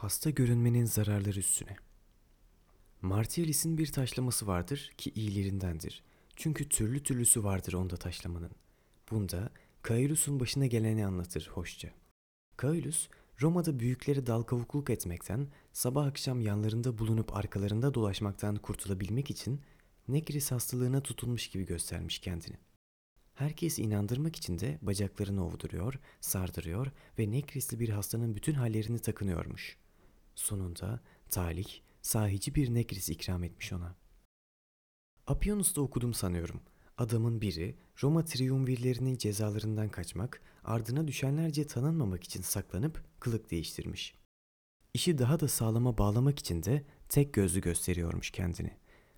Hasta görünmenin zararları üstüne. Martialis'in bir taşlaması vardır ki iyilerindendir. Çünkü türlü türlüsü vardır onda taşlamanın. Bunda Caius'un başına geleni anlatır hoşça. Caius, Roma'da büyükleri dal kavukluk etmekten, sabah akşam yanlarında bulunup arkalarında dolaşmaktan kurtulabilmek için Negris hastalığına tutulmuş gibi göstermiş kendini. Herkesi inandırmak için de bacaklarını ovduruyor, sardırıyor ve Negrisli bir hastanın bütün hallerini takınıyormuş. Sonunda talih sahici bir Negris ikram etmiş ona. Apionus'ta okudum sanıyorum. Adamın biri Roma triumvirlerinin cezalarından kaçmak, ardına düşenlerce tanınmamak için saklanıp kılık değiştirmiş. İşi daha da sağlama bağlamak için de tek gözlü gösteriyormuş kendini.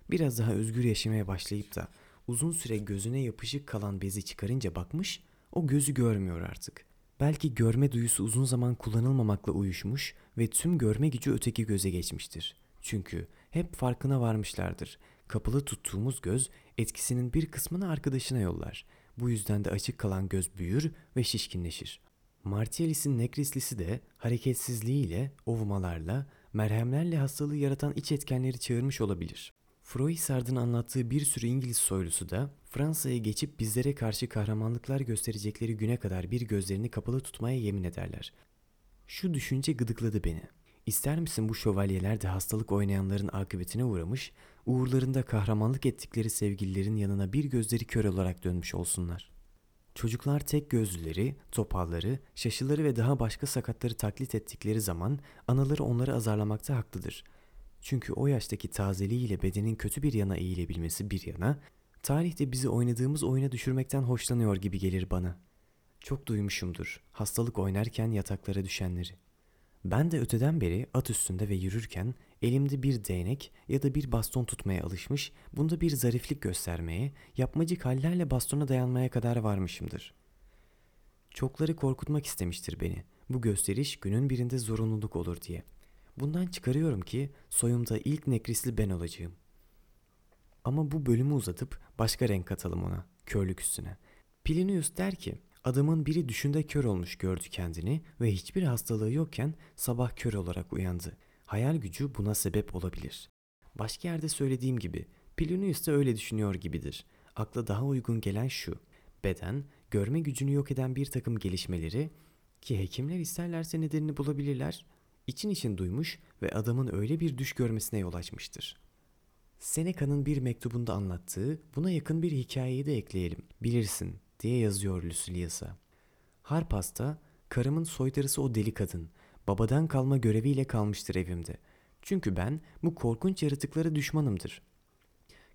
Biraz daha özgür yaşamaya başlayıp da uzun süre gözüne yapışık kalan bezi çıkarınca bakmış, o gözü görmüyor artık. Belki görme duyusu uzun zaman kullanılmamakla uyuşmuş ve tüm görme gücü öteki göze geçmiştir. Çünkü hep farkına varmışlardır. Kapalı tuttuğumuz göz etkisinin bir kısmını arkadaşına yollar. Bu yüzden de açık kalan göz büyür ve şişkinleşir. Martialis'in nekrislisi de hareketsizliğiyle, ovmalarla, merhemlerle hastalığı yaratan iç etkenleri çağırmış olabilir. Froissart'ın anlattığı bir sürü İngiliz soylusu da Fransa'ya geçip bizlere karşı kahramanlıklar gösterecekleri güne kadar bir gözlerini kapalı tutmaya yemin ederler. Şu düşünce gıdıkladı beni. İster misin bu şövalyeler de hastalık oynayanların akıbetine uğramış, uğurlarında kahramanlık ettikleri sevgililerin yanına bir gözleri kör olarak dönmüş olsunlar. Çocuklar tek gözlüleri, topalları, şaşıları ve daha başka sakatları taklit ettikleri zaman anaları onları azarlamakta haklıdır. Çünkü o yaştaki tazeliğiyle bedenin kötü bir yana eğilebilmesi bir yana, tarihte bizi oynadığımız oyuna düşürmekten hoşlanıyor gibi gelir bana. Çok duymuşumdur hastalık oynarken yataklara düşenleri. Ben de öteden beri at üstünde ve yürürken elimde bir değnek ya da bir baston tutmaya alışmış, bunda bir zariflik göstermeye, yapmacık hallerle bastona dayanmaya kadar varmışımdır. Çokları korkutmak istemiştir beni. Bu gösteriş günün birinde zorunluluk olur diye. Bundan çıkarıyorum ki soyumda ilk nekrisli ben olacağım. Ama bu bölümü uzatıp başka renk katalım ona, körlük üstüne. Plinius der ki, adamın biri düşünde kör olmuş gördü kendini ve hiçbir hastalığı yokken sabah kör olarak uyandı. Hayal gücü buna sebep olabilir. Başka yerde söylediğim gibi, Plinius da öyle düşünüyor gibidir. Akla daha uygun gelen şu, beden, görme gücünü yok eden bir takım gelişmeleri ki hekimler isterlerse nedenini bulabilirler, için için duymuş ve adamın öyle bir düş görmesine yol açmıştır. Seneca'nın bir mektubunda anlattığı buna yakın bir hikayeyi de ekleyelim. Bilirsin diye yazıyor Lucilius'a. Harpas'ta karımın soytarısı o deli kadın. Babadan kalma göreviyle kalmıştır evimde. Çünkü ben bu korkunç yaratıklara düşmanımdır.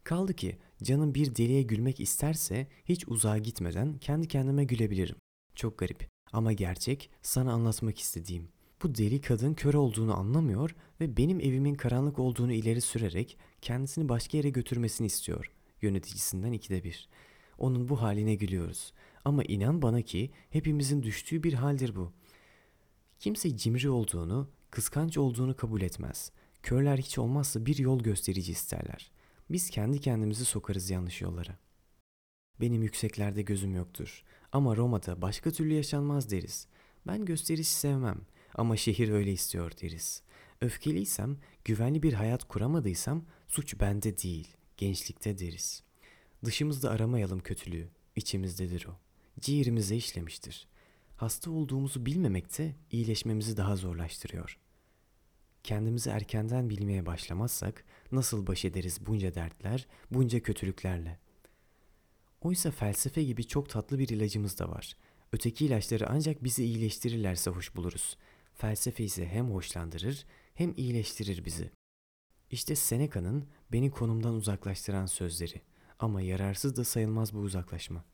Kaldı ki canım bir deliye gülmek isterse hiç uzağa gitmeden kendi kendime gülebilirim. Çok garip ama gerçek sana anlatmak istediğim. Bu deli kadın kör olduğunu anlamıyor ve benim evimin karanlık olduğunu ileri sürerek kendisini başka yere götürmesini istiyor. Yöneticisinden ikide bir. Onun bu haline gülüyoruz. Ama inan bana ki hepimizin düştüğü bir haldir bu. Kimse cimri olduğunu, kıskanç olduğunu kabul etmez. Körler hiç olmazsa bir yol gösterici isterler. Biz kendi kendimizi sokarız yanlış yollara. Benim yükseklerde gözüm yoktur. Ama Roma'da başka türlü yaşanmaz deriz. Ben gösteriş sevmem. Ama şehir öyle istiyor deriz. Öfkeliysem, güvenli bir hayat kuramadıysam suç bende değil, gençlikte deriz. Dışımızda aramayalım kötülüğü, içimizdedir o. Ciğerimize işlemiştir. Hasta olduğumuzu bilmemek de iyileşmemizi daha zorlaştırıyor. Kendimizi erkenden bilmeye başlamazsak nasıl baş ederiz bunca dertler, bunca kötülüklerle? Oysa felsefe gibi çok tatlı bir ilacımız da var. Öteki ilaçları ancak bizi iyileştirirlerse hoş buluruz. Felsefe ise hem hoşlandırır hem iyileştirir bizi. İşte Seneca'nın beni konumdan uzaklaştıran sözleri ama yararsız da sayılmaz bu uzaklaşma.